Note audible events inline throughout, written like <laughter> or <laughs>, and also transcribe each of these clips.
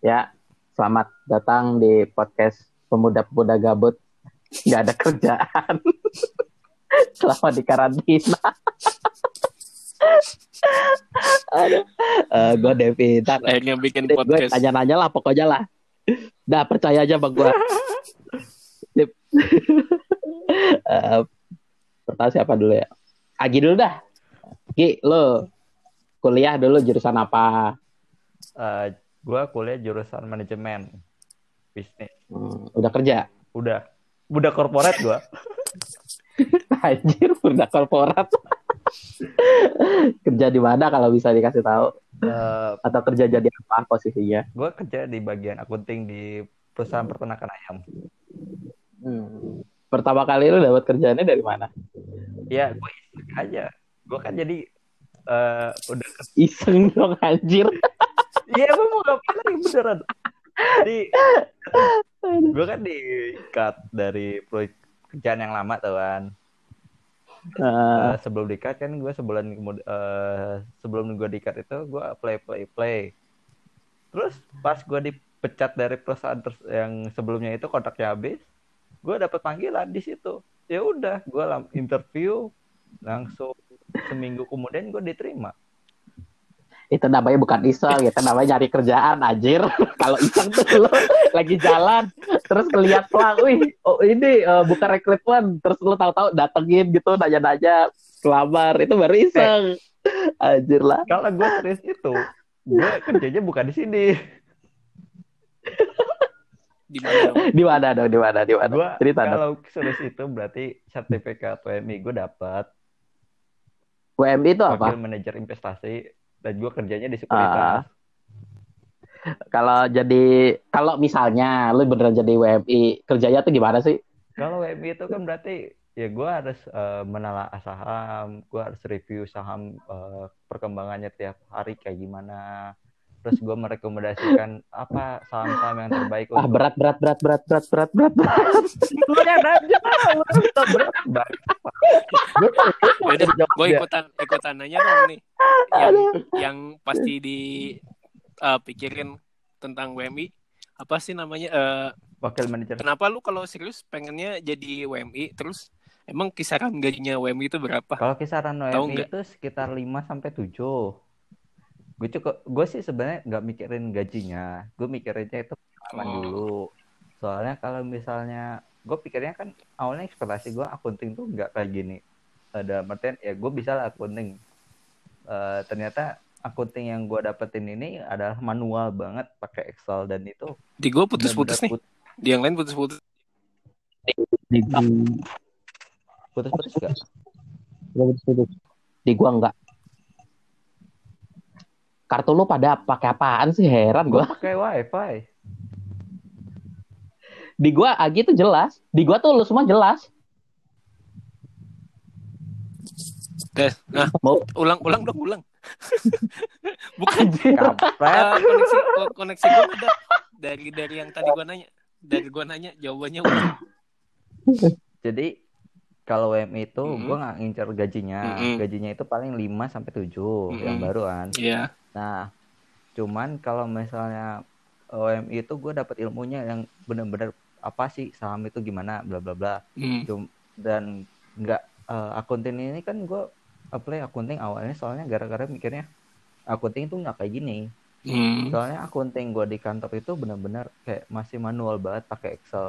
Ya, selamat datang di podcast pemuda-pemuda gabut. Gak ada kerjaan. <laughs> Selama di karantina. Aduh. Uh, gue Devi. Ntar, Akhirnya bikin gue podcast. tanya-nanya lah pokoknya lah. Dah percaya aja bang gue. Dip. Eh, pertama siapa dulu ya? Agi dulu dah. Ki, lo kuliah dulu jurusan apa? Eh, gua kuliah jurusan manajemen bisnis. Hmm, udah kerja? Udah, udah korporat gua. <laughs> Anjir, udah korporat. kerja di mana kalau bisa dikasih tahu? Eh, Atau kerja jadi apa posisinya? gua kerja di bagian akunting di perusahaan peternakan ayam. Hmm. Pertama kali lu dapat kerjaannya dari mana? Ya, gue aja. Gua kan jadi eh udah Iseng dong anjir. Iya, gue mau ngapain lagi beneran. Jadi gue kan di cut dari proyek kerjaan yang lama tuh kan. Eh, Eh, sebelum di cut kan gue sebulan kemudian sebelum gue di cut itu gue play play play. Terus pas gue dipecat dari perusahaan yang sebelumnya itu kontraknya habis, gue dapet panggilan di situ. Ya udah, gue interview langsung seminggu kemudian gue diterima. itu namanya bukan iseng, itu namanya nyari kerjaan anjir. <laughs> kalau iseng tuh lo lagi jalan terus ngeliat pelang, wih, oh ini eh, bukan rekrutmen, terus lo tahu-tahu datengin gitu nanya-nanya kelamar, itu baru iseng. Anjir lah. Kalau gue serius itu, gue kerjanya bukan di sini. Di mana dong? Di mana dong? Di mana? Di mana? Gue Cerita dong. kalau serius itu berarti sertifikat WMI gue dapat WMI itu apa? wakil manajer investasi dan gue kerjanya di Ah. sekuritas. Kalau jadi kalau misalnya lu beneran jadi WMI, kerjanya tuh gimana sih? Kalau WMI itu kan berarti ya gue harus eh, menelaah saham, gue harus review saham eh, perkembangannya tiap hari kayak gimana. Terus gue merekomendasikan apa saham-saham yang terbaik Ah berat berat berat berat berat berat berat. berat. Lu yang nanya, lu minta berat banget. Gue ikutan ikutan nanya dong nih. Yang yang pasti di eh, pikirin tentang WMI apa sih namanya? Eh, wakil manajer kenapa lu kalau serius pengennya jadi WMI terus emang kisaran gajinya WMI itu berapa? Kalau kisaran WMI itu sekitar 5 sampai 7. Gue cukup gue sih sebenarnya nggak mikirin gajinya. Gue mikirinnya itu pengalaman Oh. dulu. Soalnya kalau misalnya gue pikirnya kan awalnya ekspektasi gue akunting tuh nggak kayak gini. Ada artian ya gue bisa lah akunting. Eh, ternyata akunting yang gue dapetin ini adalah manual banget pakai Excel dan itu Di gue putus-putus nih. put- Di yang lain putus-putus. Di, putus-putus gak? di gua enggak. Kartu lu pada pakai apaan sih? Heran Gue gua. pakai wifi. Di gua Agi tuh jelas. Di gua tuh lu semua jelas. Oke, nah, Mau ulang-ulang dong, ulang. <laughs> Bukan anjir. Kampret. eh, koneksi ko- koneksi gue ada dari dari yang tadi gue nanya. Dari gue nanya jawabannya ulang. Jadi kalau WMI itu Mm-mm. gue nggak ngincer gajinya. Mm-mm. Gajinya itu paling 5 sampai 7 yang Mm-mm. baru kan. Iya. Nah, cuman kalau misalnya WMI itu gue dapat ilmunya yang bener-bener apa sih saham itu gimana bla bla bla. Hmm. Cum- dan nggak eh, akunting ini kan gue apply akunting awalnya soalnya gara-gara mikirnya akunting itu nggak kayak gini. Hmm. Soalnya akunting gue di kantor itu benar-benar kayak masih manual banget pakai Excel.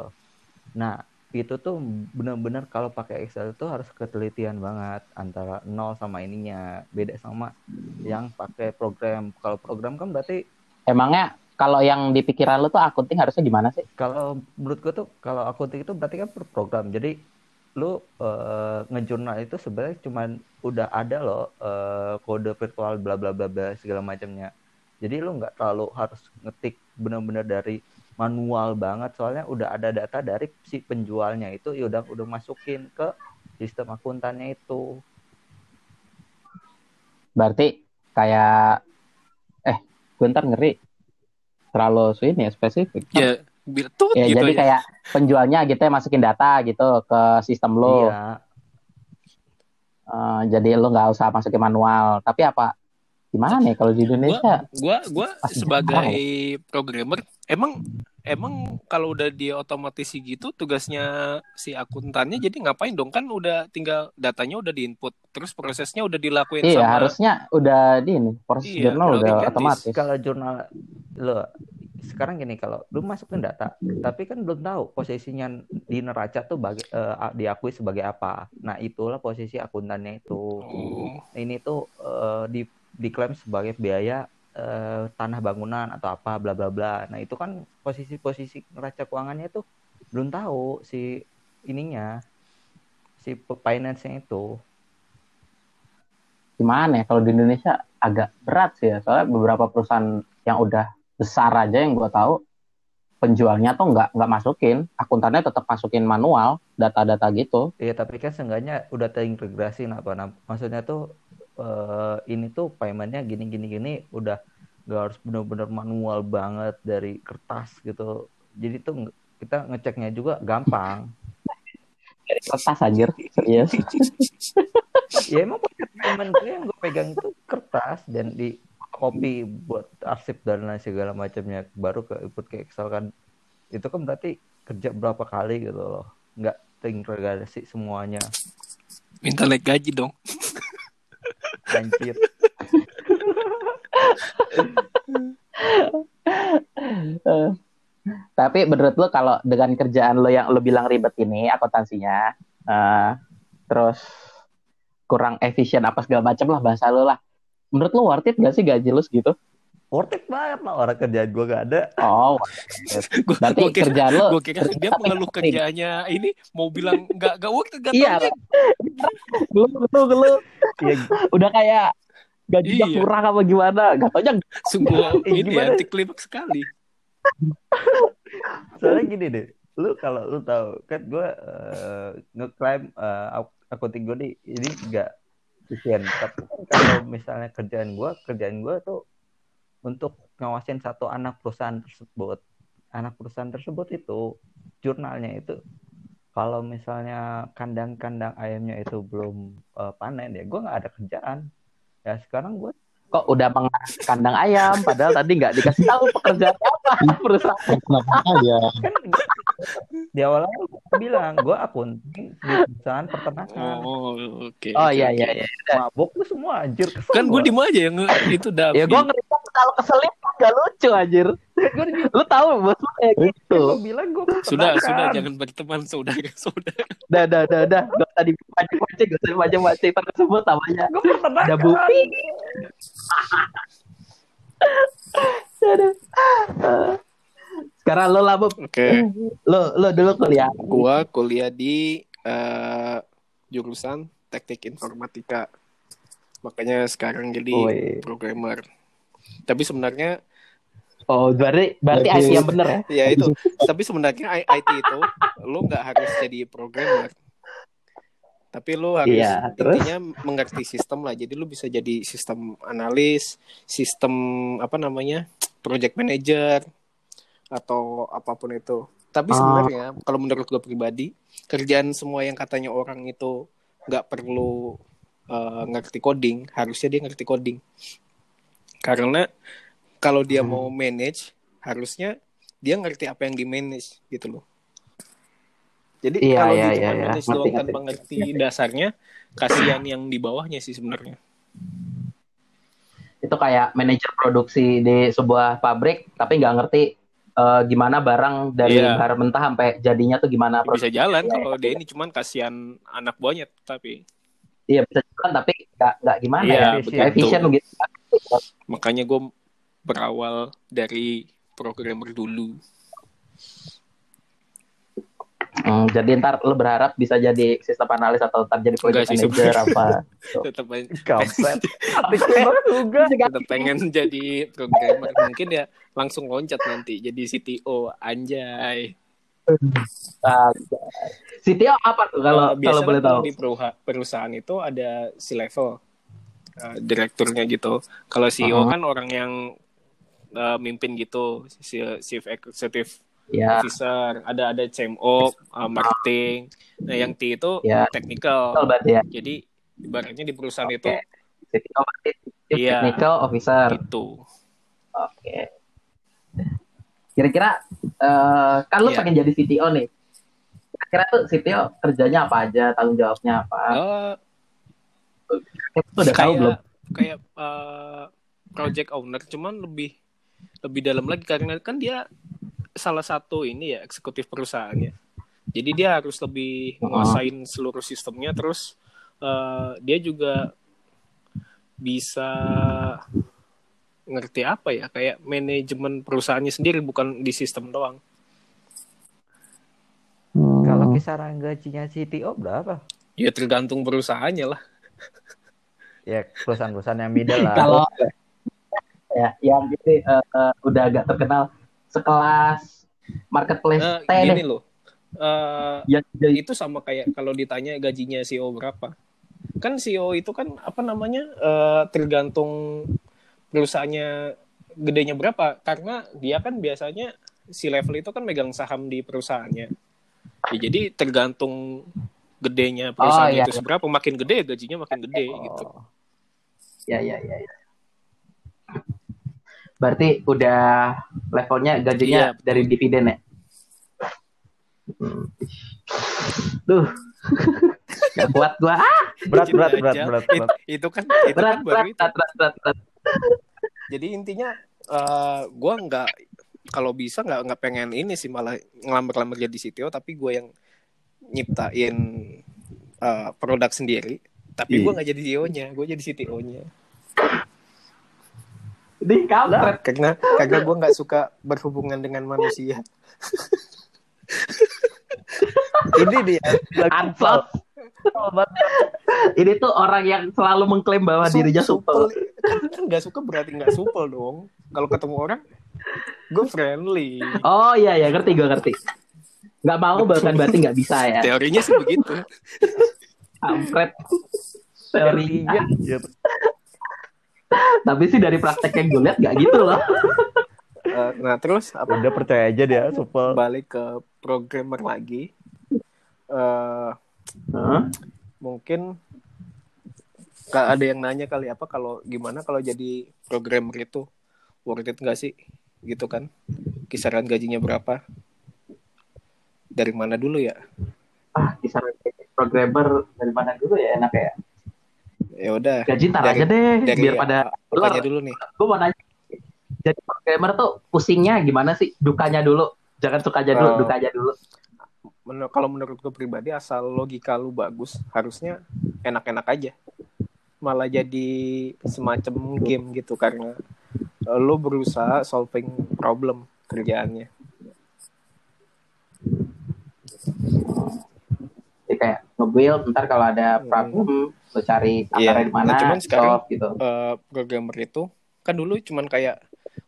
Nah, itu tuh benar-benar kalau pakai Excel itu harus ketelitian banget antara nol sama ininya. Beda sama yang pakai program. Kalau program kan berarti Emangnya kalau yang di pikiran lu tuh akunting harusnya gimana sih? kalau menurut gue tuh kalau akunting itu berarti kan per program. Jadi lu eh, ngejurnal itu sebenarnya cuman udah ada loh eh, kode virtual bla bla bla bla segala macamnya. Jadi lu nggak terlalu harus ngetik benar-benar dari manual banget soalnya udah ada data dari si penjualnya itu ya udah udah masukin ke sistem akuntannya itu. Berarti kayak eh gue ntar ngeri terlalu ini ya spesifik. Ya, biar tuh Ya, gitu jadi aja. kayak penjualnya gitu ya masukin data gitu ke sistem lo. Iya. Eh, jadi lo nggak usah masukin manual. Tapi apa gimana ya kalau di Indonesia Gua gua Pasti sebagai jarang programmer emang emang kalau udah diotomatisi gitu tugasnya si akuntannya jadi ngapain dong? Kan udah tinggal datanya udah diinput terus prosesnya udah dilakuin iya sama harusnya udah di ini proses Iya, jurnal udah udah otomatis. kalau jurnal lo sekarang gini kalau lu masukin data tapi kan belum tahu posisinya di neraca tuh bagi, eh, diakui sebagai apa. Nah itulah posisi akuntannya itu. Oh, ini tuh eh, di diklaim sebagai biaya eh, tanah bangunan atau apa bla bla bla. Nah itu kan posisi-posisi neraca keuangannya tuh belum tahu si ininya si finance-nya itu. Gimana ya kalau di Indonesia agak berat sih ya. Soalnya beberapa perusahaan yang udah besar aja yang gua tahu penjualnya tuh nggak nggak masukin. Akuntannya tetap masukin manual data-data gitu. Iya, tapi kan seenggaknya udah terintegrasi apa nah, maksudnya tuh eh, ini tuh paymentnya gini gini gini udah gak harus benar-benar manual banget dari kertas gitu. Jadi tuh kita ngeceknya juga gampang. dari kertas anjir. Serius. Ya emang paket payment gue yang gue pegang itu kertas dan di copy buat arsip dan lain segala macamnya. Baru ke input ke Excel kan. Itu kan berarti kerja berapa kali gitu loh. Nggak terintegrasi semuanya. Minta naik gaji dong <laughs> anjir. Eh, tapi menurut lo kalau dengan kerjaan lo yang lo bilang ribet ini akuntansinya eh, terus kurang efisien apa segala macam lah bahasa lo lah. Menurut lo worth it gak sih gaji lo segitu worth it banget lah orang kerjaan gue gak ada. Oh. <laughs> Gua- berarti gua kira- kerjaan lo gue kira dia <laughs> mengeluh kerjaannya ini mau bilang nggak nggak worth it, nggak iya. lo lo ya udah kayak gajinya Iya. kurang apa gimana? Gak taunya sungguh <laughs> Eh, ini gimana? anti klimaks sekali. Soalnya gini deh lu kalau lu tahu kan gue uh, ngeklaim uh, accounting gue nih ini enggak efisien. Tapi kan kalau misalnya kerjaan gue kerjaan gue tuh untuk ngawasin satu anak perusahaan tersebut. Anak perusahaan tersebut itu jurnalnya itu kalau misalnya kandang-kandang ayamnya itu belum uh, panen ya gue nggak ada kerjaan. Ya sekarang gue kok udah mengas kandang ayam? Padahal tadi nggak dikasih tahu pekerjaan apa. Perusahaan. Ya kan di awal awal gue bilang gue akunting di perusahaan peternakan. Oh oke oh oke, iya oke. iya iya. Mabok lu semua anjir kesel kan gue gua. diem aja yang itu Davi ya gue ngeri kalau keselip gak lucu anjir. Di- lu tahu bos lu kayak gitu. Gua bilang gue sudah sudah jangan berteman saudara <laughs> saudara dah dah dah dah. Gak usah dipancing-pancing gak usah dipancing-pancing tersebut namanya gue peternakan. Ada bukti. <laughs> Aduh. Sekarang lo lah Bob. oke lo lo dulu kuliah gua kuliah di eh, jurusan teknik informatika makanya sekarang jadi Woi. programmer tapi sebenarnya oh berarti berarti. IT yang bener ya ya itu tapi sebenarnya IT itu lo nggak harus jadi programmer tapi lo harus Iya, terus? intinya mengerti sistem lah jadi lo bisa jadi sistem analis sistem apa namanya project manager atau apa pun itu tapi Ah. sebenarnya kalau menurut gue pribadi kerjaan semua yang katanya orang itu nggak perlu eh, ngerti coding harusnya dia ngerti coding karena kalau dia Hmm. mau manage harusnya dia ngerti apa yang di manage gitu loh jadi Iya, kalau iya, dia iya, cuma iya. manage Ngerti, doang tanpa ngerti dasarnya kasihan yang di bawahnya sih sebenarnya itu kayak manajer produksi di sebuah pabrik tapi nggak ngerti eh, gimana barang dari Iya. bahan mentah sampai jadinya tuh gimana bisa jalan Iya, kalau dia ini cuman kasihan anak buahnya tapi iya bisa jalan tapi nggak nggak gimana Iya, ya betul. efisien gitu makanya gue berawal dari programmer dulu Hmm, jadi ntar lo berharap bisa jadi sistem analis atau ntar jadi project Enggak sih, manager apa? <laughs> tetap <laughs> banget juga. Tetap pengen jadi programmer. Mungkin ya langsung loncat nanti jadi CTO anjay. CTO apa tuh kalau Eh, kalau boleh tahu? di perusahaan itu ada si level eh, direkturnya gitu. Kalau CEO Uh-huh. kan orang yang eh, mimpin gitu si chief executive ya officer ada ada CMO eh, marketing nah yang T itu Ya. technical betul ya jadi ibaratnya di perusahaan Oke. itu berarti Chief Iya. Technical Officer. Gitu. Oke. Kira-kira eh, kan lu Iya. pengen jadi CTO nih. Kira-kira tuh CTO kerjanya apa aja, tanggung jawabnya apa? Eh, Itu udah tahu belum? kayak eh, project owner cuman lebih lebih dalam lagi karena kan dia salah satu ini ya eksekutif perusahaannya jadi dia harus lebih menguasain seluruh sistemnya terus eh, dia juga bisa ngerti apa ya kayak manajemen perusahaannya sendiri bukan di sistem doang Hmm. Kalau kisaran gajinya CTO berapa? ya tergantung perusahaannya lah Ya perusahaan-perusahaan yang middle lah. kalau ya yang gitu eh, eh, udah agak terkenal sekelas marketplace Eh, T gini deh. loh Eh, Yang jadi itu sama kayak kalau ditanya gajinya CEO berapa kan CEO itu kan apa namanya eh, tergantung perusahaannya gedenya berapa karena dia kan biasanya si level itu kan megang saham di perusahaannya Ya, jadi tergantung gedenya perusahaan iya, itu iya. seberapa makin gede gajinya makin gede gitu Oh. ya ya ya ya. Berarti udah levelnya gajinya Iya, betul. dari dividen ya? Hmm. Duh. <laughs> Gak kuat gua. Ah, Berat, berat, berat, aja. berat, It- berat. itu kan itu berat, kan baru berat, itu berat, berat, berat, berat. jadi intinya eh gue nggak kalau bisa nggak nggak pengen ini sih malah ngelamar-lamar jadi CTO tapi gue yang nyiptain eh, produk sendiri tapi Iya. gue nggak jadi CEO-nya gue jadi CTO-nya Ini kampret. karena karena gue nggak suka berhubungan dengan manusia <laughs> Ini dia. Ansos. Ini tuh orang yang selalu mengklaim bahwa dirinya supel. kan kan nggak suka berarti nggak supel dong kalau ketemu orang gue friendly Oh iya ya, ngerti gue ngerti. Gak mau bahkan berarti nggak bisa ya. teorinya sih begitu Kampret. Teorinya. Iya. Tapi sih dari praktek yang gue lihat gak gitu loh. Eh, nah terus apa Udah percaya aja dia supel. balik ke programmer lagi eh Hah? mungkin ada yang nanya kali apa kalau gimana kalau jadi programmer itu worth it nggak sih gitu kan kisaran gajinya berapa dari mana dulu ya Ah, kisaran programmer dari mana dulu ya enak ya? Ya udah Gaji ntar Dari- aja deh, dari biar pada apanya ular. dulu nih Gue mau nanya, jadi programmer tuh pusingnya gimana sih? Dukanya dulu, jangan sukanya dulu, Oh. dukanya dulu. Menur- kalau menurut gue pribadi asal logika lu bagus harusnya enak-enak aja malah jadi semacam game gitu karena eh, lu berusaha solving problem kerjaannya Jadi kayak nge-build, ntar kalau ada Hmm. Lo cari Iya. akarnya di mana, Nah, cuman sekarang- gitu. eh, programmer itu kan dulu cuman kayak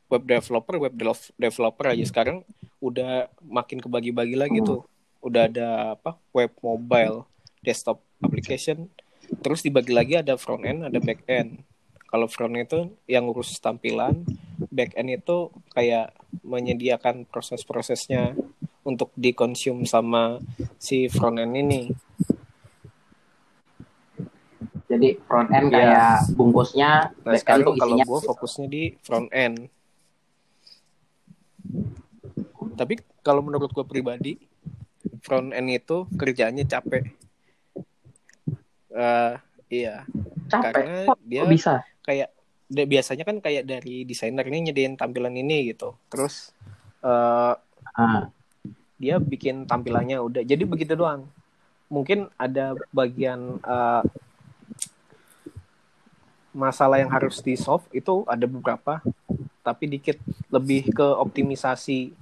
web developer, web develop- developer aja. Sekarang udah makin kebagi-bagi lagi Hmm. tuh. Udah ada apa? Web mobile, desktop application. Terus dibagi lagi ada front end, ada back end. Kalau front end itu yang ngurus tampilan, back end itu kayak menyediakan proses-prosesnya untuk dikonsum sama si front end ini. Jadi front end Iya. kayak bungkusnya, Nah back end kalau gue fokusnya di front end. Tapi kalau menurut gue pribadi, front end itu kerjaannya capek. Eh iya, capek. karena dia kok bisa? kayak dia- biasanya kan kayak dari desainer ini nyediain tampilan ini gitu. Terus eh Ah, dia bikin tampilannya udah jadi begitu doang mungkin ada bagian eh, masalah yang harus di solve itu ada beberapa tapi dikit lebih ke optimisasi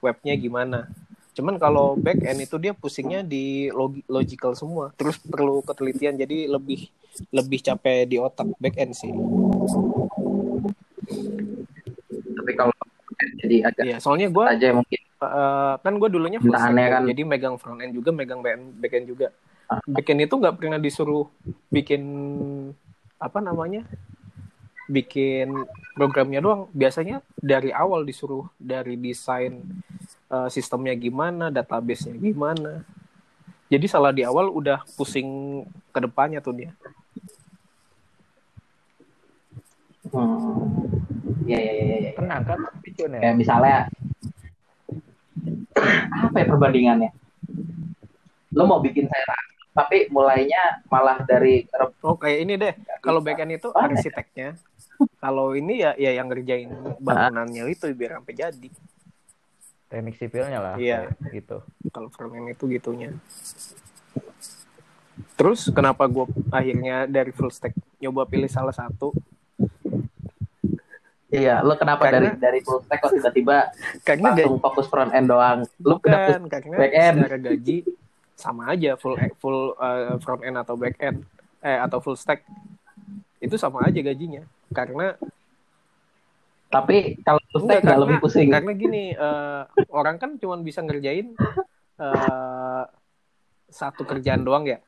webnya gimana cuman kalau back end itu dia pusingnya di logi- logical semua terus perlu ketelitian jadi lebih lebih capek di otak back end sih tapi kalau jadi agak Iya, soalnya gue aja mungkin. Eh, kan gue dulunya full stack, ya, kan. jadi megang front end juga, megang back end, back end juga. Ah. Back end itu nggak pernah disuruh bikin apa namanya, bikin programnya doang. Biasanya dari awal disuruh dari desain eh, sistemnya gimana, database-nya gimana. Jadi salah di awal udah pusing ke depannya tuh dia. Hmm. Iya iya iya iya. Tenang kan tapi Cun, ya. Kayak misalnya <coughs> apa ya perbandingannya? Lo mau bikin saya tapi mulainya malah dari Oh kayak ini deh. Kalau backend itu Aneh. arsiteknya. Kalau ini ya ya yang ngerjain bangunannya itu biar sampai jadi. teknik sipilnya lah Iya. gitu. Kalau frontend itu gitunya. Terus kenapa gue akhirnya dari full stack nyoba pilih salah satu? Iya, lo kenapa Karena- dari dari full stack kok tiba-tiba <laughs> Karena gaji langsung fokus front end doang? Lo bukan karena back end. secara gaji sama aja full full uh, front end atau back end eh atau full stack itu sama aja gajinya karena tapi kalau full Enggak, stack nggak lebih pusing. Karena gini, eh, orang kan cuma bisa ngerjain eh, satu kerjaan doang ya.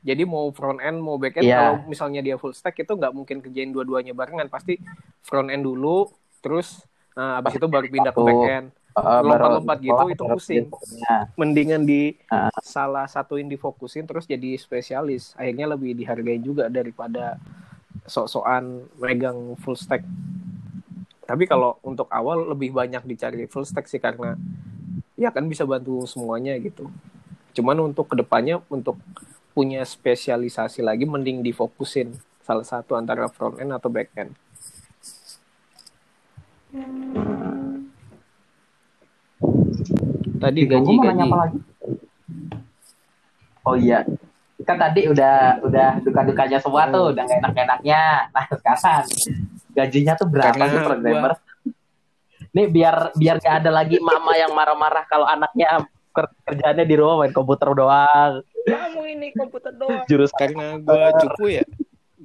Jadi mau front end mau back end Iya. kalau misalnya dia full stack itu nggak mungkin kerjain dua-duanya barengan pasti front end dulu terus eh, abis itu baru pindah ke back end. Uh, lompat-lompat gitu, itu pusing. Mendingan di Ah. salah satuin difokusin terus jadi spesialis. Akhirnya lebih dihargai juga daripada sok-sokan megang full stack. Tapi kalau untuk awal lebih banyak dicari full stack sih karena ya kan bisa bantu semuanya gitu. Cuman untuk ke depannya untuk punya spesialisasi lagi mending difokusin salah satu antara front end atau back end. Tadi gaji gua mau gaji. apa lagi? Oh iya, kan tadi udah udah duka-dukanya semua tuh, udah gak enak-enaknya. Nah sekarang gajinya tuh berapa Karena sih programmer? Nih biar biar gak ada lagi mama yang marah-marah kalau anaknya ker- kerjaannya di rumah main komputer doang. Kamu ini komputer doang. Jurus karena gue cupu ya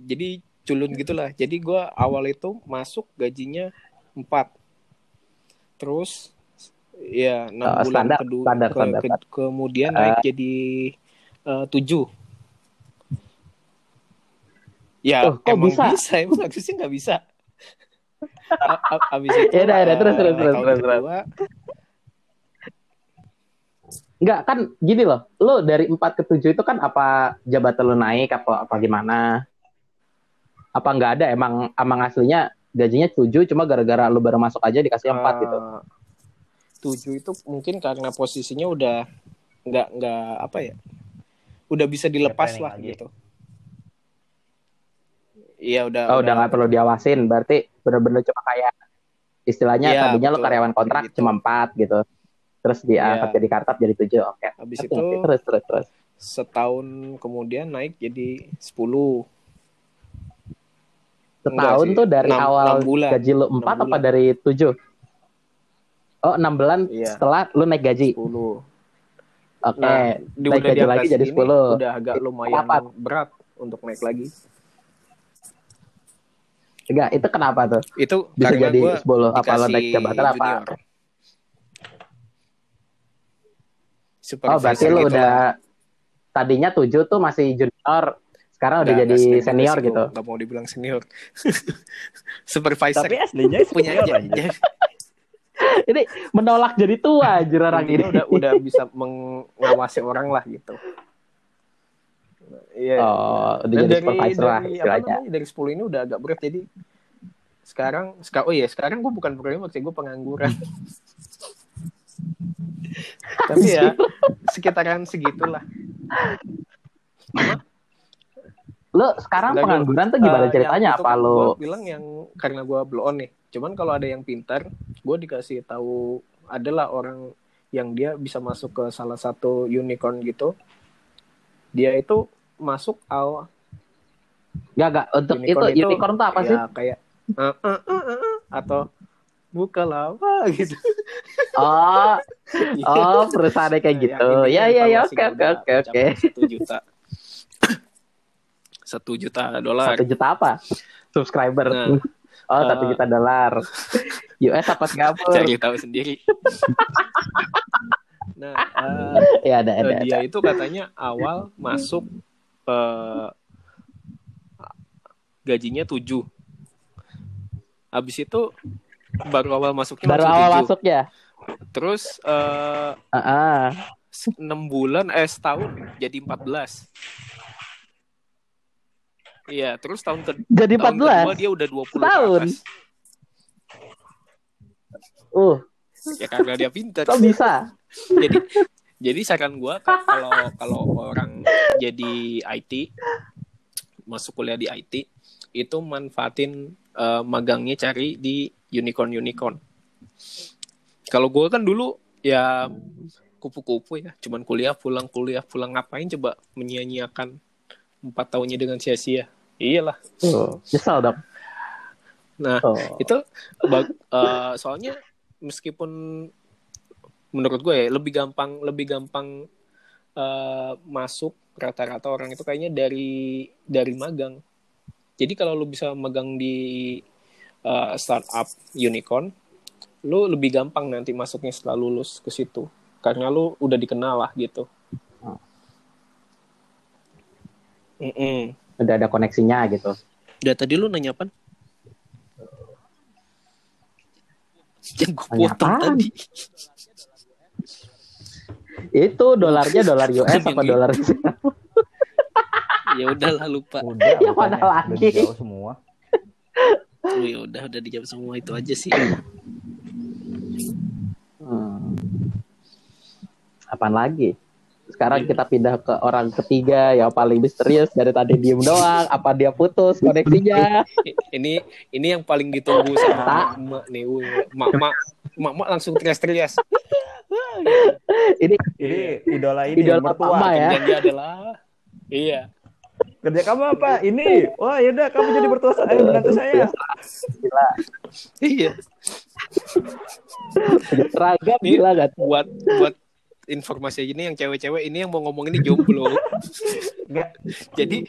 jadi culun gitulah jadi gue awal itu masuk gajinya 4 terus ya enam Oh, bulan standar, kedua standar, ke- standar. ke- kemudian naik jadi eh, tujuh ya Oh, kok emang bisa? bisa emang harusnya nggak bisa abis itu Ya udah, ya udah, terus, eh, terus, terus, terus, terus. Enggak kan gini loh, lo dari 4 ke 7 itu kan apa jabatan lo naik apa apa gimana? Apa nggak ada emang emang aslinya gajinya 7 cuma gara-gara lo baru masuk aja dikasih 4 gitu. Tujuh itu mungkin karena posisinya udah nggak nggak apa ya udah bisa dilepas lah lagi. gitu iya udah Oh, udah nggak perlu diawasin, berarti bener-bener cuma kayak istilahnya Iya, tadinya lo betul. karyawan kontrak gitu. cuma 4 gitu. Terus diangkat Iya. jadi kartap jadi 7. Oke. habis Ngerti, itu ngerti. terus terus terus. setahun kemudian naik jadi 10 Setahun tuh dari Enam- awal enam bulan. gaji lo 4 Enam apa dari 7? Oh, 6 bulan Iya. setelah lo naik gaji. 10 Oke. nah di, naik udah gaji di lagi jadi ini 10. udah agak lumayan Kenapa? berat untuk naik lagi Enggak, itu kenapa tuh? itu Bisa karena jadi gua 10 apa lo dikasih naik jabatan apa? junior. Oh, berarti lo gitu udah lah. tadinya 7 tuh masih junior, sekarang udah Nggak, jadi senior senior gitu. nggak mau dibilang senior <laughs> supervisor Tapi aslinya punya aja. <laughs> <laughs> Ini menolak jadi tua anjir orang ini. Udah udah <laughs> bisa mengawasi orang lah gitu Iya. Oh, udah jadi dari, supervisor lah dari, apa istilahnya. namanya, dari 10 ini udah agak berat jadi sekarang sekarang oh iya sekarang gue bukan programmer sih gue pengangguran <laughs> tapi ya sekitaran segitulah Lo sekarang pengangguran tuh gimana Eh, ceritanya? Apa lo bilang yang karena gue blow on nih cuman kalau ada yang pintar gue dikasih tahu adalah orang yang dia bisa masuk ke salah satu unicorn gitu dia itu masuk awal Gak, gak. Untuk Unicorn itu, unicorn tuh apa ya, sih? kayak "Eh, eh, eh, eh, eh," atau buka lava <laughs> gitu Oh, <laughs> oh perusahaan kayak Nah, gitu. Ya, ya, ya. Oke, oke, oke, oke. satu juta <coughs> satu juta dolar Satu juta apa? Subscriber. Nah, oh, satu eh, juta dolar. US apa Singapura? cari tahu sendiri <laughs> nah eh, Ya, ada, ada, Eh, dia ada. itu katanya awal masuk eh, gajinya 7 habis itu baru awal masuknya Baru langsung awal 7. masuk ya? terus eh, Ah, ah. 6 bulan eh setahun jadi 14 Iya, terus tahun ke Jadi tahun kedua 14. dia udah 20 ke Setahun. atas. Uh, Ya karena dia pinter. kok bisa? <laughs> jadi jadi saran gua ka- kalau kalau orang jadi IT masuk kuliah di IT itu manfaatin eh, magangnya cari di unicorn unicorn kalau gua kan dulu ya kupu-kupu ya cuman kuliah pulang kuliah pulang ngapain coba menyia-nyiakan empat tahunnya dengan sia-sia iyalah Tuh, nyesal dong. nah Oh. itu bag- eh, soalnya meskipun menurut gue ya lebih gampang lebih gampang eh, masuk rata-rata orang itu kayaknya dari dari magang jadi kalau lu bisa magang di eh, startup unicorn lu lebih gampang nanti masuknya setelah lulus ke situ karena lu udah dikenal lah gitu Mm-mm. Udah ada koneksinya gitu. Udah tadi lu nanya apa? Yang gue Nanya potong apaan? tadi. Itu dolarnya dolar US apa dolar ya udahlah lupa. Udah, Ya, mana udah lagi? semua. Oh, ya udah udah dijawab semua itu aja sih. Hmm. Apaan lagi? Sekarang kita pindah ke orang ketiga yang paling misterius dari tadi diem doang. Apa dia putus koneksinya? <laughs> ini ini yang paling ditunggu sama emak nih. Mak mak mak mak langsung terias-terias. Ini Ini idola ini Idola mertua. Ya. Dan dia adalah iya. Kerja kamu apa? Ini. Wah, yaudah kamu jadi mertua saya, menantu saya. gila. Iya. Seragam gila gak? Buat buat informasi aja nih yang cewek-cewek ini yang mau ngomong ini jomblo. Enggak. Jadi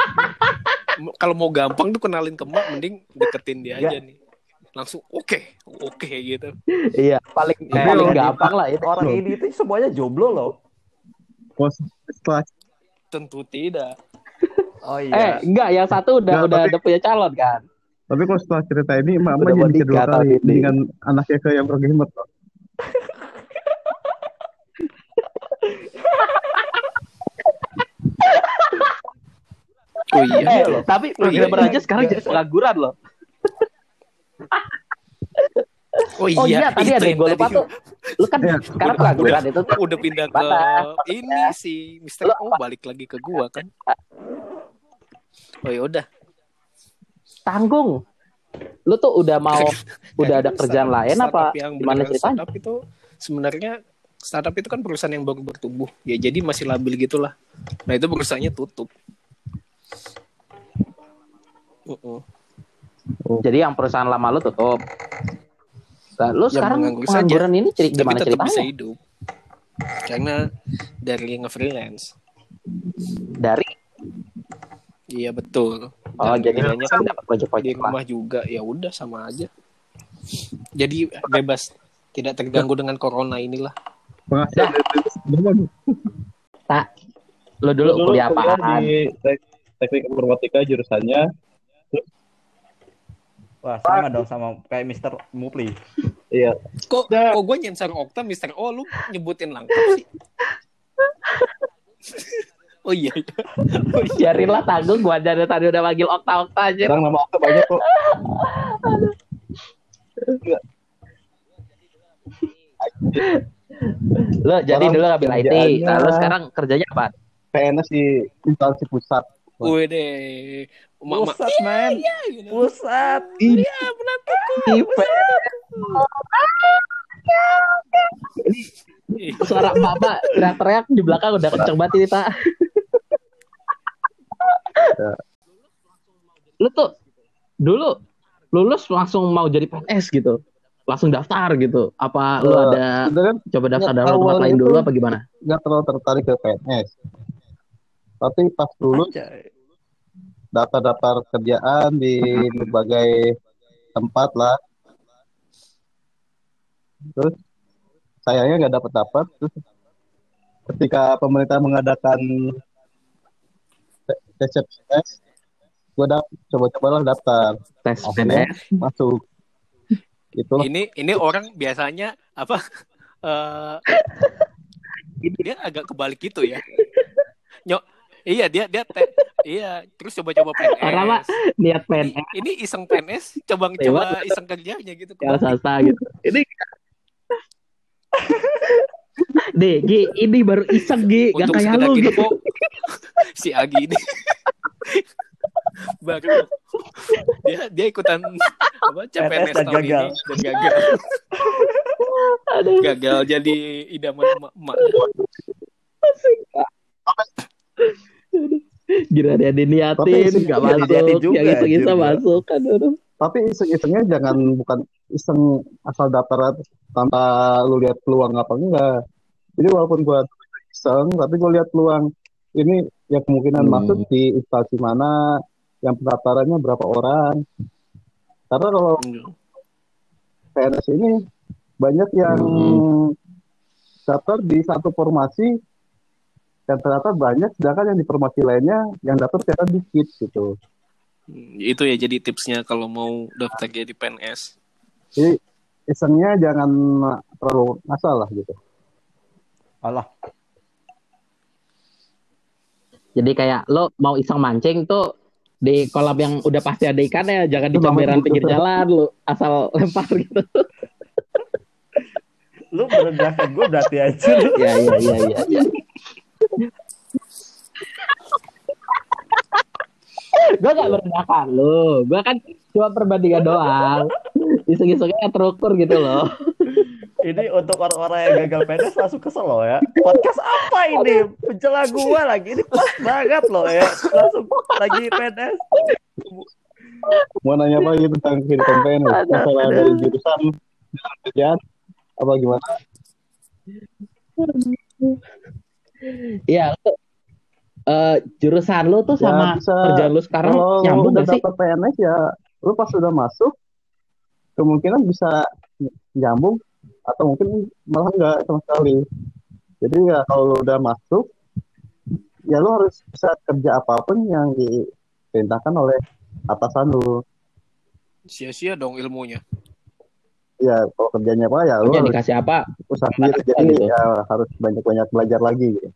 <laughs> kalau mau gampang tuh kenalin ke mak mending deketin dia aja nih. Langsung oke, oke gitu. Iya, paling Eh, paling orang gampang lah itu. Orang ini itu semuanya jomblo loh. Tentu tidak. Oh Eh, iya. enggak, yang satu udah Nggak, udah tapi- ada punya calon kan. tapi kalau setelah cerita ini Udah mau jadi kedua kali ini. dengan anaknya ke yang bergemet Oh iya. Eh, loh. tapi Oh, iya, programmer iya. aja sekarang Iya. jadi pengangguran loh. Oh iya, Oh iya, tadi itu ada yang gue lupa tuh. Lu kan Iya. sekarang Udah- pengangguran itu tuh. Udah pindah ke Mana? ini si Mister Oh balik lagi ke gua kan. Oh ya udah. tanggung. Lu tuh udah mau <laughs> udah ada kerjaan lain apa gimana ceritanya? Startup itu sebenarnya startup itu kan perusahaan yang baru bertumbuh. Ya jadi masih labil gitulah. Nah itu perusahaannya tutup. Uh-uh. Jadi yang perusahaan lama lu tutup. Nah, lu Yang sekarang saja. pengangguran ini ceri- Tapi gimana tetap bisa ceritanya? hidup. Karena dari nge-freelance. Dari Iya betul. oh Dan jadi kan dapat di rumah juga ya udah sama aja. Jadi bebas tidak terganggu dengan corona inilah. Penghasilan dari Lu dulu kuliah apaan? di tek- teknik informatika jurusannya Wah, sama dong sama kayak Mister Mupli. iya Kok Nah. kok gue nyensor Okta Mister Oh lu nyebutin lengkap sih. <laughs> oh iya. iya. Oh, iya. Biarin lah tanggung gua aja dari tadi udah manggil okta-okta aja. sekarang nama Oka banyak kok Lu jadi dulu ngambil IT. kerjaannya- Nah, lu sekarang kerjanya apa? PNS di instansi pusat Wih deh. Mak mak. Pusat, man. gitu. Pusat. Iya menantuku. <laughs> Ih, suara mama teriak-teriak di belakang udah kenceng banget ini, Tak. Lu tuh dulu lulus langsung mau jadi PNS gitu. Langsung daftar gitu. Apa lu Eh, ada kan coba daftar dalam tempat lain dulu apa gimana? nggak terlalu tertarik ke PNS tapi pas lulus Anjay. daftar-daftar kerjaan di berbagai tempat lah terus sayangnya nggak dapat dapat terus ketika pemerintah mengadakan te- tes tes gue dap coba-cobalah daftar Tes Akhirnya PNS. masuk itulah ini ini orang biasanya apa? <laughs> eh <laughs> dia agak kebalik gitu ya. Nyok iya dia dia te- iya terus coba-coba PNS Orang mah niat PNS ini iseng PNS coba coba iseng kerjanya gitu. Ya swasta gitu. Ini <laughs> Deh, Gi, ini baru iseng Gi, gak kayak lu gitu gitu. si Agi ini. Baru. Dia dia ikutan apa CPNS tahun gagal. ini dan gagal. Aduh, gagal jadi idaman emak gila dia Tapi diniatin, gak iya, masuk, diniatin juga, yang iseng-iseng masuk kan. aduh. Tapi iseng-isengnya jangan bukan iseng asal daftar tanpa lu lihat peluang apa enggak. Jadi walaupun gua iseng, tapi gua lihat peluang ini ya kemungkinan Hmm. masuk di instansi mana, yang pendaftarannya berapa orang. Karena kalau PNS ini banyak yang Hmm. daftar di satu formasi dan ternyata banyak sedangkan yang di formasi lainnya yang daftar ternyata dikit gitu. Itu ya jadi tipsnya kalau mau daftar jadi PNS Jadi isengnya jangan terlalu ngasal lah gitu. Alah, Jadi kayak lo mau iseng mancing tuh di kolam yang udah pasti ada ikannya, jangan di comberan pinggir gitu. jalan lo asal lempar gitu. lu merendahkan gue berarti aja. ya iya iya iya. iya. Gue gak merendahkan lo, gue kan cuma perbandingan doang. Iseng-isengnya terukur gitu loh. Ini untuk orang-orang yang gagal PNS langsung kesel loh ya. Podcast apa ini? Pencela gua lagi. Ini pas banget loh ya. Langsung lagi PNS. Mau nanya apa gitu tentang kehidupan PNS? Aduh, Masalah dari jurusan jurusan kerjaan apa gimana? Iya, lo eh, jurusan lo tuh Ya, sama bisa. kerjaan lo sekarang Kalau nyambung udah gak sih? dapat PNS ya, lu pas sudah masuk kemungkinan bisa nyambung atau mungkin malah enggak sama sekali. Jadi ya kalau lu udah masuk ya lu harus bisa kerja apa pun yang diperintahkan oleh atasan lu. sia-sia dong ilmunya Ya kalau kerjanya apa ya harus dikasih apa? usaha sendiri. Gitu. Jadi ya harus banyak-banyak belajar lagi gitu.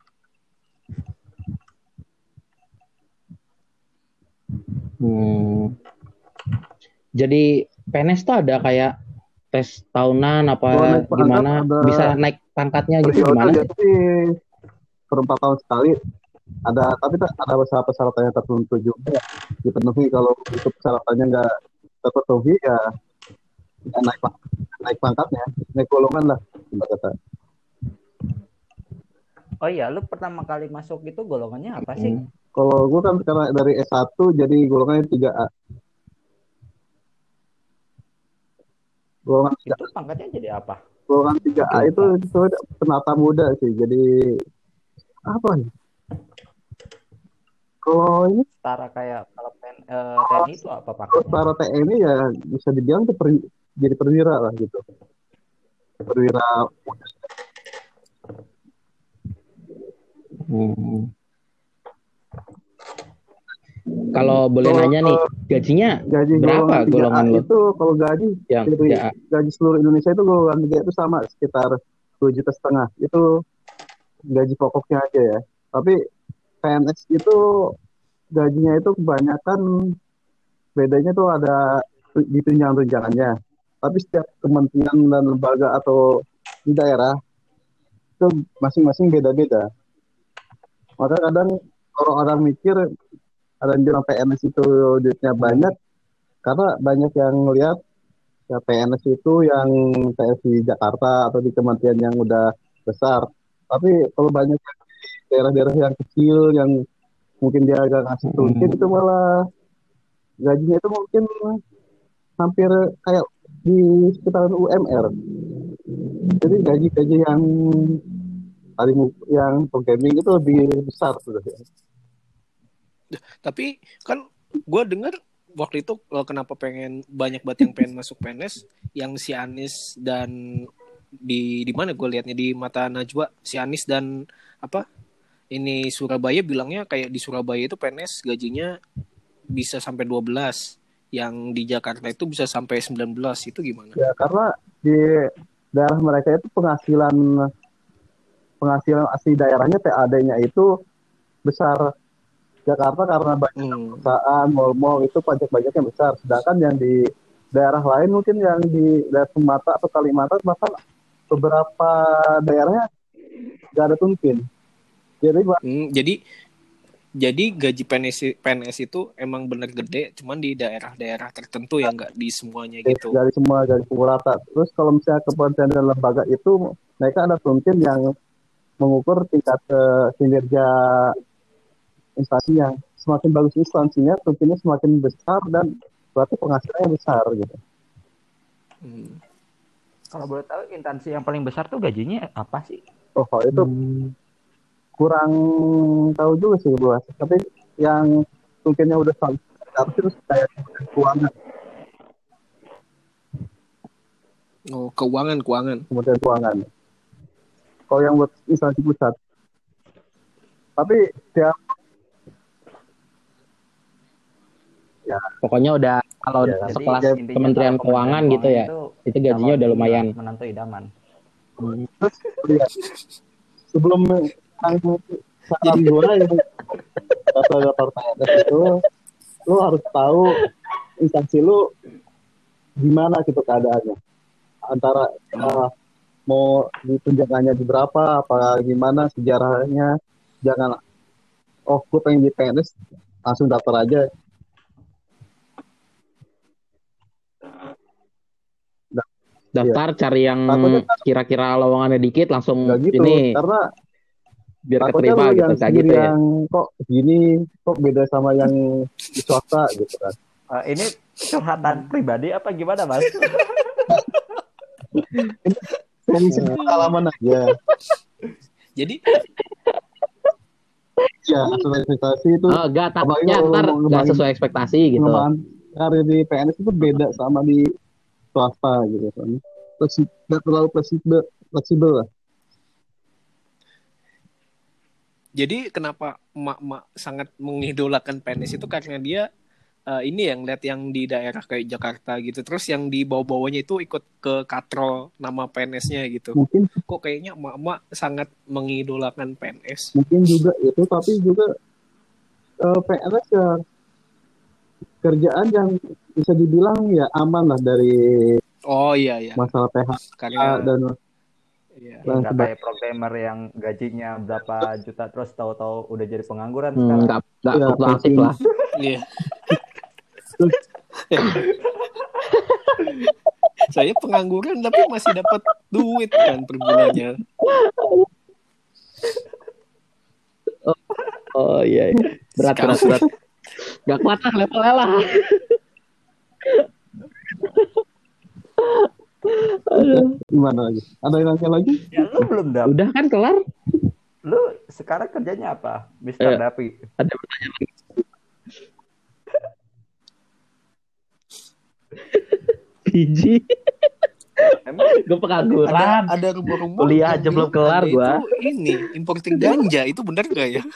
Hmm. Jadi PNS tuh ada kayak tes tahunan apa pangkat gimana ada- bisa naik pangkatnya gitu gimana sih per empat tahun sekali ada tapi tak- ada beberapa persyaratannya tertentu juga ya, dipenuhi kalau itu persyaratannya nggak terpenuhi ya nggak naik naik pangkatnya naik golongan lah kata Oh iya, lu pertama kali masuk itu golongannya apa sih? Hmm. Kalau gue kan karena dari S1 jadi golongannya 3A golongan 3 Itu pangkatnya jadi apa? golongan 3A itu, itu penata muda sih jadi apa ya kalau ini Setara kayak kalau PN, eh, TNI itu apa Kalau pangkatnya? secara TNI ya bisa dibilang tuh per- jadi perwira lah gitu. Perwira Hmm. Kalau boleh Kalau- nanya nih, gajinya gaji Berapa golongan 3A golongan lu? itu kalau gaji yang ya, gaji seluruh Indonesia itu golongan 3 itu sama sekitar 2 juta setengah. Itu gaji pokoknya aja ya. Tapi PNS itu gajinya itu kebanyakan bedanya tuh ada di tunjangan-tunjangannya. Tapi setiap kementerian dan lembaga atau di daerah itu masing-masing beda-beda. Maka kadang orang-orang mikir ada bilang PNS itu duitnya banyak karena banyak yang ngelihat ya PNS itu yang kayak di Jakarta atau di kementerian yang udah besar. Tapi kalau banyak daerah-daerah yang kecil yang mungkin dia agak ngasih Hmm. mungkin itu malah gajinya itu mungkin hampir kayak di sekitaran UMR. Jadi gaji-gaji yang paling yang programming itu lebih besar sudah. Tapi kan gue denger waktu itu eh, kenapa pengen banyak banget yang pengen masuk PNS yang si Anis dan di di mana gue liatnya di mata Najwa si Anis dan apa ini Surabaya bilangnya kayak di Surabaya itu PNS gajinya bisa sampai 12 yang di Jakarta itu bisa sampai 19 itu gimana? Ya karena di daerah mereka itu penghasilan penghasilan asli daerahnya PAD-nya itu besar. Jakarta karena banyak Hmm. perusahaan, mall-mall itu pajak-pajaknya besar. Sedangkan yang di daerah lain mungkin yang di daerah Sumatera atau Kalimantan bahkan beberapa daerahnya nggak ada tumpin. Jadi Hmm, jadi jadi gaji PNS PNS itu emang bener gede, cuman di daerah-daerah tertentu yang nggak di semuanya gitu. dari semua dari pukul rata. Terus kalau misalnya kementerian dan lembaga itu mereka ada tumpin yang mengukur tingkat eh, kinerja instansi yang semakin bagus instansinya, tumpinnya semakin besar dan berarti penghasilannya besar gitu. Hmm. Kalau boleh tahu instansi yang paling besar tuh gajinya apa sih? Oh, kalau itu kurang tahu juga sih gua. Tapi yang mungkinnya udah sampai terus kayak keuangan, Oh, keuangan, keuangan. kementerian keuangan. Kalau yang buat instansi pusat. Tapi ya Pokoknya udah kalau Ya, Jadi sekelas intinya Kementerian Keuangan gitu ya. itu Itu gajinya udah lumayan. Menantu idaman. terus lihat sebelum yang saran gue yang itu lu harus tahu instansi lu gimana gitu keadaannya antara uh, mau di tunjangannya di berapa apa gimana sejarahnya jangan oh gue pengen di PNS langsung daftar aja Daftar cari yang kira-kira lowongannya dikit langsung nggak gitu ini karena biar keterima gitu yang kayak gitu ya. yang kok gini kok beda sama yang di swasta gitu kan Eh, ini curhatan pribadi apa gimana mas? dari segi pengalaman aja Jadi ya sesuai ekspektasi itu Oh, enggak takutnya ntar kalau nggak ngembangin- sesuai ekspektasi gitu. karir di PNS itu beda sama di swasta gitu kan nggak terlalu fleksibel fleksibel lah jadi kenapa emak-emak sangat mengidolakan PNS itu karena dia eh, ini yang lihat yang di daerah kayak Jakarta gitu. Terus yang di bawah-bawahnya itu ikut ke katrol nama PNS-nya gitu. mungkin Kok kayaknya emak-emak sangat mengidolakan PNS. mungkin juga itu tapi juga eh, PNS ya kerjaan yang bisa dibilang ya aman lah dari Oh iya iya. masalah PHK Karena dan iya. Dan Nggak kayak programmer yang gajinya berapa juta terus tahu-tahu udah jadi pengangguran Hmm, sekarang. enggak enggak Ya, mungkin. lah. Iya. <laughs> Saya pengangguran tapi masih dapat duit kan per bulannya. Oh iya. iya. Berat berat berat. Gak kuat lah levelnya lah. gimana lagi ada yang nanya lagi Ya lu belum dapet. Udah kan kelar? Lu sekarang kerjanya apa? Eh. Mister Dapi. Ada pertanyaan lagi. Biji. Emang <laughs> Gue pengangguran. Ada ada rumor-rumor Kuliah aja belum kelar. Itu ini importing ganja itu benar gak ya? <laughs>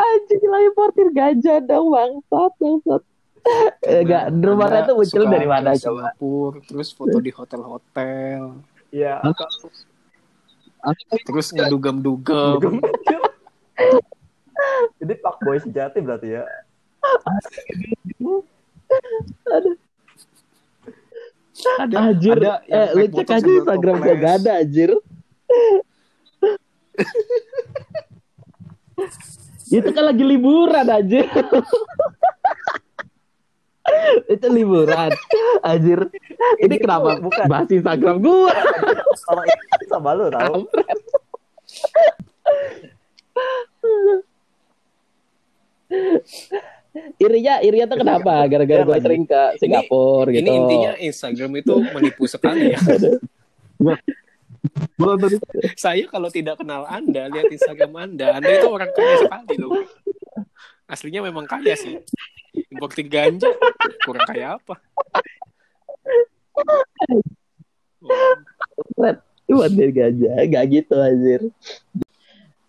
Anjing ganja dong bangsat bangsat. Eh, Enggak, rumornya Anda tuh muncul dari mana coba? Singapura, terus foto di hotel-hotel, ya terus ngedugam-dugam. Jadi <laughs> Pak Boy sejati berarti ya. Ada, Anjir, ada yang eh, lu naik cek motor aja Instagram gue gak ada anjir. Itu kan lagi liburan anjir. itu liburan anjir. Ini Ini kenapa bukan. bahas Instagram gua? Kalau ini sama lu tau. Irinya, irinya tuh kenapa? Gara-gara gue sering ke Singapura gitu. Ini intinya Instagram itu menipu sekali ya. Saya kalau tidak kenal Anda, lihat Instagram Anda, Anda itu orang kaya sekali loh. Aslinya memang kaya sih. Importing ganja, kurang kaya apa? Oh. Buat dari gajah, gak gitu anjir.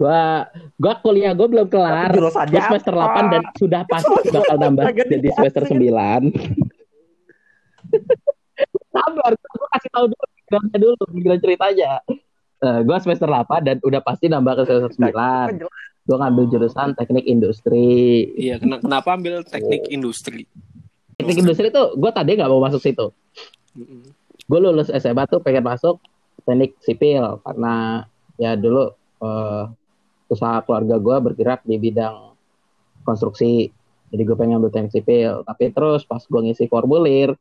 Gua gua kuliah gua belum kelar. Gua semester apa? 8 dan sudah pasti bakal nambah jadi semester 9. sabar gue kasih tahu dulu backgroundnya dulu background ceritanya. Uh, gue semester 8 dan udah pasti nambah ke semester 9 gue ngambil jurusan teknik industri. Iya, kena- kenapa ambil teknik industri? teknik industri tuh gue tadi nggak mau masuk situ. Gue lulus SMA tuh pengen masuk teknik sipil karena ya dulu eh, usaha keluarga gue bergerak di bidang konstruksi. Jadi gue pengen ambil teknik sipil. Tapi terus pas gue ngisi formulir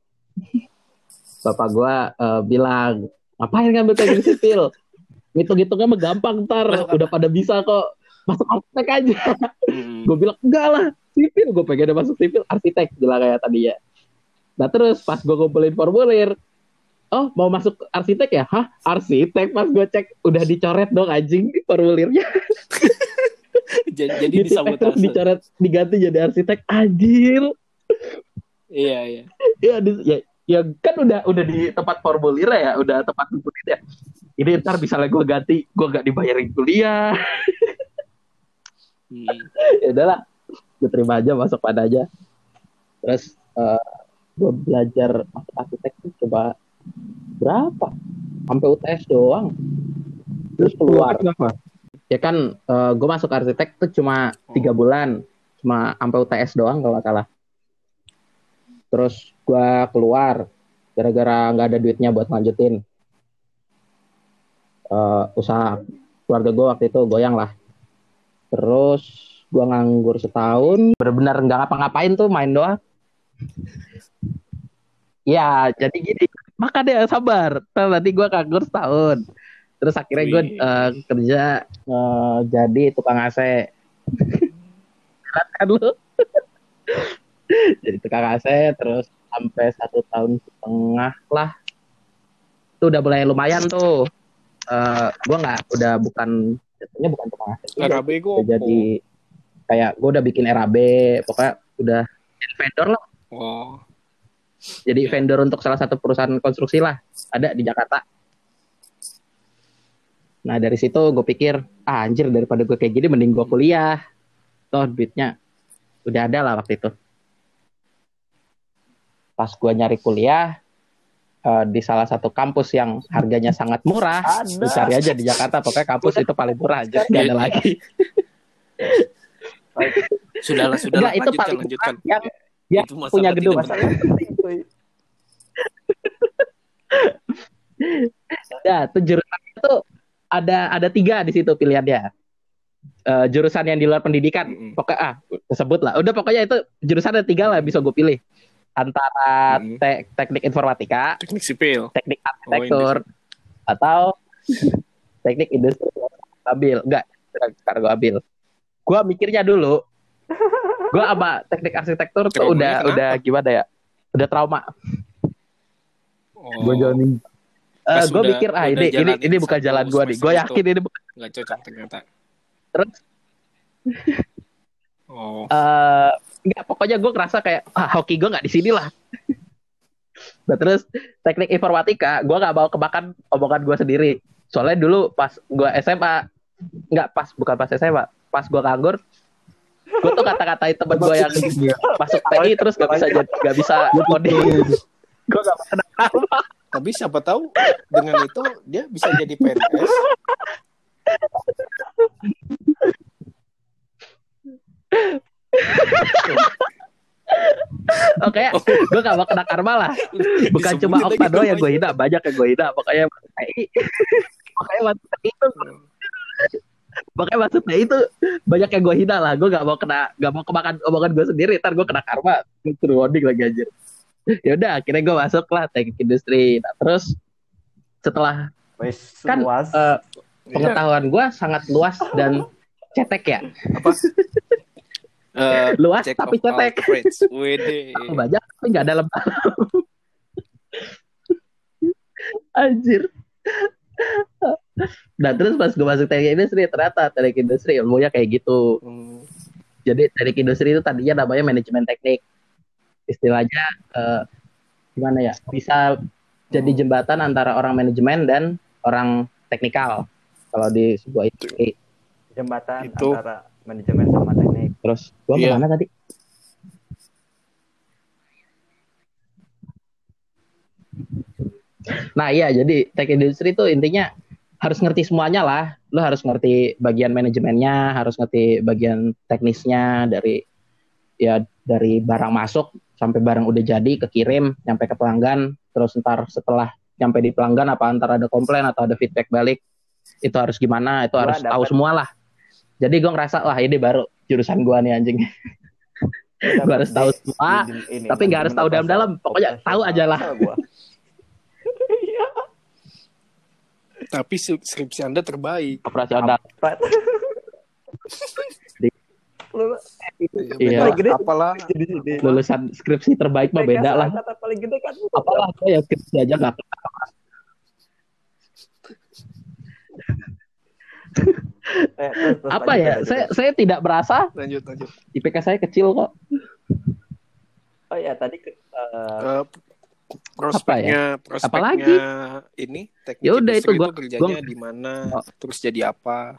bapak gue eh, bilang ngapain ngambil teknik sipil? Ngitung-ngitungnya mah gampang ntar. Udah pada bisa kok. Masuk arsitek aja. Mm-mm. gue bilang enggak lah sipil. Gue pengen masuk sipil arsitek bilang kayak tadi ya. Nah terus pas gue kumpulin formulir oh mau masuk arsitek ya? Hah? Arsitek? Pas gue cek udah dicoret dong anjing formulirnya. <laughs> Jadi, jadi Di disabotase. dicoret diganti jadi arsitek anjir. Iya, iya. ya, di- ya ya kan udah udah di tempat formulir ya udah tempat numpuk ya. Ini ntar misalnya gue ganti gue gak dibayarin kuliah. Hmm. <laughs> ya udahlah gue terima aja masuk pada aja. Terus gue belajar masuk arsitek tuh coba berapa? Sampai UTS doang. Terus keluar. Ya kan gue masuk arsitek tuh cuma tiga bulan. Cuma sampai UTS doang kalau salah terus gue keluar gara-gara nggak ada duitnya buat lanjutin. Eh, usaha keluarga gue waktu itu goyang lah. Terus gue nganggur setahun. Benar-benar nggak ngapa-ngapain tuh main doang. Ya jadi gini maka deh sabar. Nanti gue nganggur setahun. Terus akhirnya gue Wih. eh, kerja eh, jadi tukang AC <laughs> kan lu <laughs> jadi tukang AC terus sampai satu tahun setengah lah. Itu udah mulai lumayan tuh. Eh gue nggak udah bukan jatuhnya bukan tukang AC RAB gue udah jadi kayak gue udah bikin RAB pokoknya udah jadi vendor lah. Oh, jadi vendor untuk salah satu perusahaan konstruksi lah. Ada di Jakarta. Nah dari situ gue pikir ah, anjir daripada gue kayak gini mending gue kuliah. Toh duitnya udah ada lah waktu itu pas gue nyari kuliah eh, di salah satu kampus yang harganya sangat murah Ada. lu cari aja di Jakarta pokoknya kampus itu paling murah aja nggak ada lagi sudahlah, sudahlah. Enggak, itu lanjutkan, paling lanjutkan. yang yang Itu punya tidak gedung. Ya, tuh jurusan itu ada ada tiga di situ pilihannya. Eh, jurusan yang di luar pendidikan, pokoknya ah sebut lah. Udah pokoknya itu jurusan ada tiga lah bisa gue pilih antara te- teknik informatika, Teknik sipil. teknik arsitektur, atau <laughs> teknik industri. Ambil, enggak, sekarang gue ambil. Gue mikirnya dulu, gue sama teknik arsitektur tuh Traumanya udah kenapa? udah gimana ya? Udah trauma. Oh, Gue jalanin Eh Pas gue mikir ah ini ini ini bukan satu jalan gue nih. Gue yakin ini bukan nggak cocok ternyata. terus Oh, eh nggak pokoknya gue ngerasa kayak ah hoki gue nggak di sini lah. <laughs> Nah terus teknik informatika gue nggak mau kemakan omongan gue sendiri. Soalnya dulu pas gue SMA nggak pas bukan pas SMA pas gue nganggur gue tuh kata-katain temen gue yang masuk TI terus gak bisa jadi gak bisa coding. Gue gak kenapa tapi siapa tahu dengan itu dia bisa jadi PNS. <laughs> oke gue gak mau kena karma lah bukan cuma Okta doang yang gue hina banyak yang gue hina pokoknya masuk TI itu Makanya maksudnya itu banyak yang gue hina lah. Gue gak mau kena, gak mau kemakan omongan gue sendiri. Ntar gue kena karma. Gue suruh warning lagi anjir. Ya udah, akhirnya gue masuk lah teknik industri. Nah, terus setelah Wes, Kan, luas. eh, pengetahuan gue sangat luas dan cetek ya. Eh, <laughs> Luas check tapi cetek. Wede. <laughs> Banyak tapi gak dalam. <laughs> Anjir. Nah terus pas gue masuk teknik industri ternyata teknik industri ilmunya kayak gitu. Hmm, Jadi teknik industri itu tadinya namanya manajemen teknik. Istilahnya eh, gimana ya? Bisa jadi jembatan antara orang manajemen dan orang teknikal kalau di sebuah industri. Jembatan itu- antara manajemen sama. Terus gua Iya. mana tadi? Nah iya, jadi tech industry itu intinya harus ngerti semuanya lah. Lo harus ngerti bagian manajemennya, harus ngerti bagian teknisnya dari ya dari barang masuk sampai barang udah jadi kekirim nyampe ke pelanggan terus ntar setelah nyampe di pelanggan apa antar ada komplain atau ada feedback balik itu harus gimana itu Gua harus tahu dapet- semua lah jadi gue ngerasa wah ini baru jurusan gua nih anjing Gua harus tahu semua, tapi nggak harus tahu dalam-dalam. Pokoknya tahu aja lah. <laughs> Tapi skripsi Anda terbaik. operasional Lu Iya. paling gede Apalah. jadi lulusan skripsi terbaik mah beda lah Kata paling gede kan. apalah gue ya skripsi aja nggak <laughs> Eh, terus- terus apa lanjut, ya lanjut, saya lanjut. saya tidak merasa Lanjut, lanjut. IPK saya kecil kok Oh ya tadi ke- eh, Eh, prospeknya, prospeknya Apalagi? ini teknik Ya udah, industri itu gua- kerjanya gua- di mana, Oh. terus jadi apa?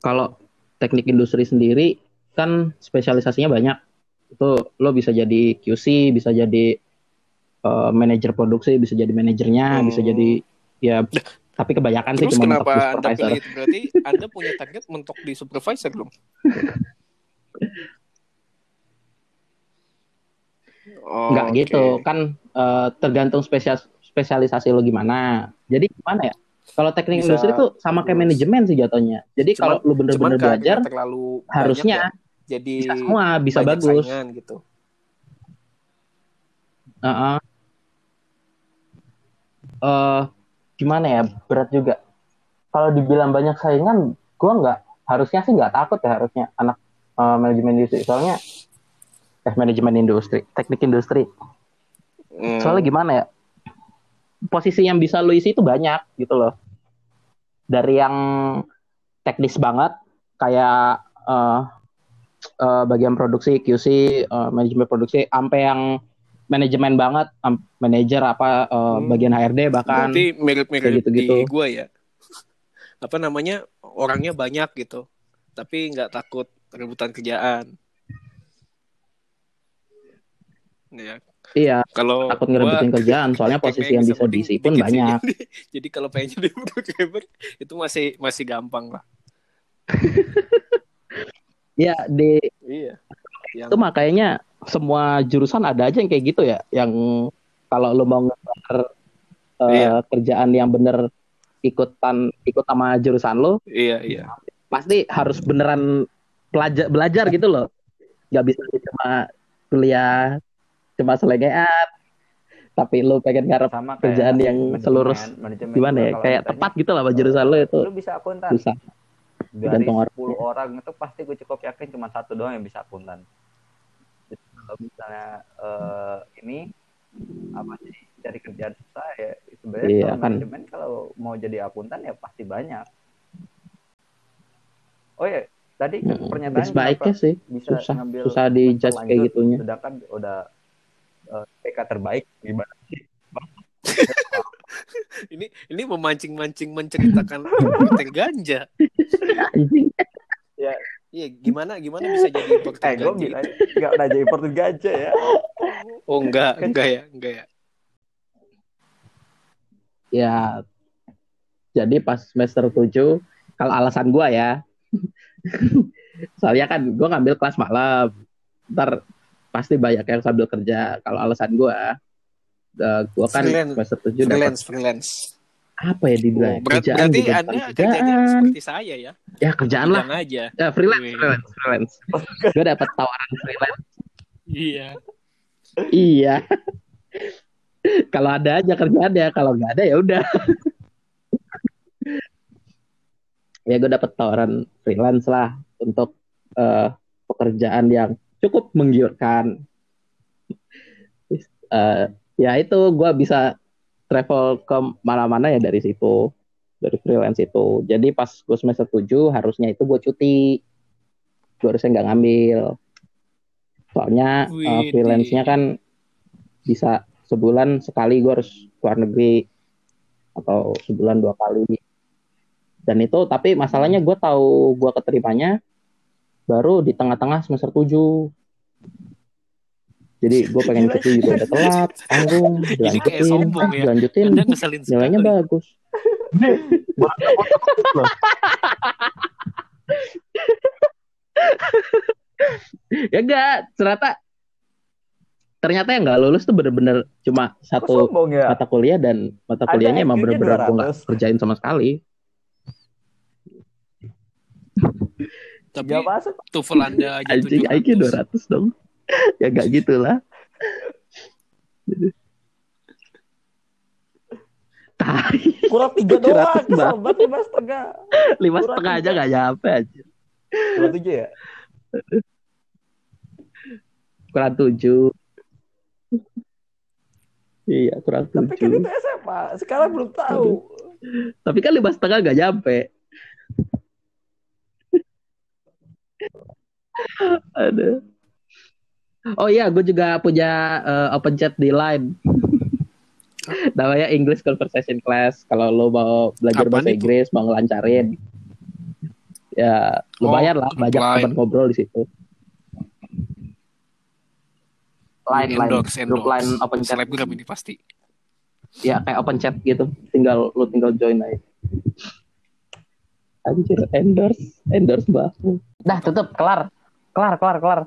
kalau teknik industri sendiri kan spesialisasinya banyak itu lo bisa jadi QC bisa jadi eh, manajer produksi bisa jadi manajernya Hmm. bisa jadi ya tapi kebanyakan sih Terus cuma mentok kenapa Anda supervisor pilih itu? Berarti Anda punya target mentok di supervisor dong? <laughs> Oh, nggak oke. gitu kan eh, tergantung spesial spesialisasi lo gimana jadi gimana ya kalau teknik Bisa industri tuh sama kayak manajemen sih jatuhnya jadi kalau lu bener-bener belajar terlalu harusnya ya, jadi bisa semua bisa bagus saingan gitu. Heeh. Eh, gimana ya berat juga. Kalau dibilang banyak saingan gua nggak harusnya sih nggak takut ya harusnya anak eh, manajemen industri. Soalnya eh manajemen industri teknik industri. Hmm. soalnya gimana ya posisi yang bisa lu isi itu banyak gitu loh. Dari yang teknis banget kayak eh, eh, bagian produksi QC eh, manajemen produksi sampai yang manajemen banget am- manajer apa eh, Hmm. bagian HRD bahkan Berarti mirip-mirip kayak gitu-gitu. di gua ya. <laughs> Apa namanya? Orangnya banyak gitu. Tapi nggak takut rebutan kerjaan. Ya, iya kalau takut gua- ngerebutin kerjaan soalnya <laughs> posisi yang bisa diisi pun dikit banyak <laughs> Jadi, jadi kalau pengen jadi programmer itu masih masih gampang lah. ya di Iya. Yang itu makanya semua jurusan ada aja yang kayak gitu ya yang kalau lo mau ngejar eh, Iya. kerjaan yang bener ikutan ikut sama jurusan lo iya iya. pasti harus beneran belajar belajar gitu loh nggak bisa cuma kuliah cuma selengean tapi lo pengen ngarep sama kerjaan yang manajemen. seluruh Manajemen gimana ya kayak ditanya, tepat gitu lah sama jurusan lo itu lu bisa akuntan susah dari orang. 10 orang itu pasti gue cukup yakin cuma satu doang yang bisa akuntan kalau misalnya eh, ini apa sih cari kerjaan susah ya sebenarnya Iya, kalau kan. manajemen kalau mau jadi akuntan ya pasti banyak. Oh ya tadi Hmm, pernyataan kenapa sih. bisa susah. ngambil susah di judge kayak gitunya. Sedangkan udah PK terbaik gimana <laughs> Ini ini memancing-mancing menceritakan konten ganja. <laughs> Iya, gimana gimana bisa jadi <laughs> eh importer gue ganja? bilang nggak nanya imported ganja ya Oh enggak, enggak ya, enggak ya. ya jadi pas semester 7 kalau alasan gua ya <laughs> soalnya kan gua ngambil kelas malam ntar pasti banyak yang sambil kerja kalau alasan gua eh, gua kan Freelance. semester 7 dapat Freelance, freelance. Apa ya dibilang Oh, berat, kerjaan berarti juga Anda kerjaan. seperti saya ya. ya kerjaan lah. Aja. ya freelance Wih. freelance freelance. Gua dapat tawaran freelance. Iya. iya. <laughs> Kalau ada aja kerjaan ya kalau nggak ada ya udah. <laughs> Ya gue dapet tawaran freelance lah untuk eh, pekerjaan yang cukup menggiurkan. Eh, ya itu gue bisa travel ke mana-mana ya dari situ dari freelance itu. Jadi pas gue semester 7 harusnya itu gue cuti. Gue harusnya nggak ngambil. Soalnya Widih. freelance-nya kan bisa sebulan sekali gue harus keluar negeri atau sebulan dua kali. Dan itu tapi masalahnya gue tahu gue keterimanya baru di tengah-tengah semester 7 Jadi gue pengen cuti juga udah <laughs> telat, tanggung, dilanjutin, sombong ya. dilanjutin, nilainya bagus. <laughs> Ya enggak, ternyata ternyata yang nggak lulus tuh bener-bener cuma satu sombong ya? mata kuliah dan mata kuliahnya emang bener-bener gue nggak 200. kerjain sama sekali. Tapi Gak masuk. TOEFL Anda aja IQ 200 dong. Ya enggak gitu lah. Tai, Kurang tiga doang. 700 Kesel banget. banget lima setengah. lima setengah aja nggak nyampe aja. Kurang tujuh ya? Kurang tujuh. Iya, kurang Tapi kan tujuh. itu SMA. Sekarang belum tahu. Tapi kan lima setengah nggak nyampe. Ada. Oh iya, gue juga punya eh, open chat di Line. <laughs> Namanya English Conversation Class. Kalau lo mau belajar Apaan bahasa itu? Inggris, mau ngelancarin, ya lumayan lah, grup banyak Line. teman ngobrol di situ. Line, line, endorse, grup line open chat. Selebgram ini pasti. Ya kayak open chat gitu. Tinggal lo tinggal join aja. Anjir, endorse, endorse banget. Dah tutup, kelar. Kelar, kelar, kelar.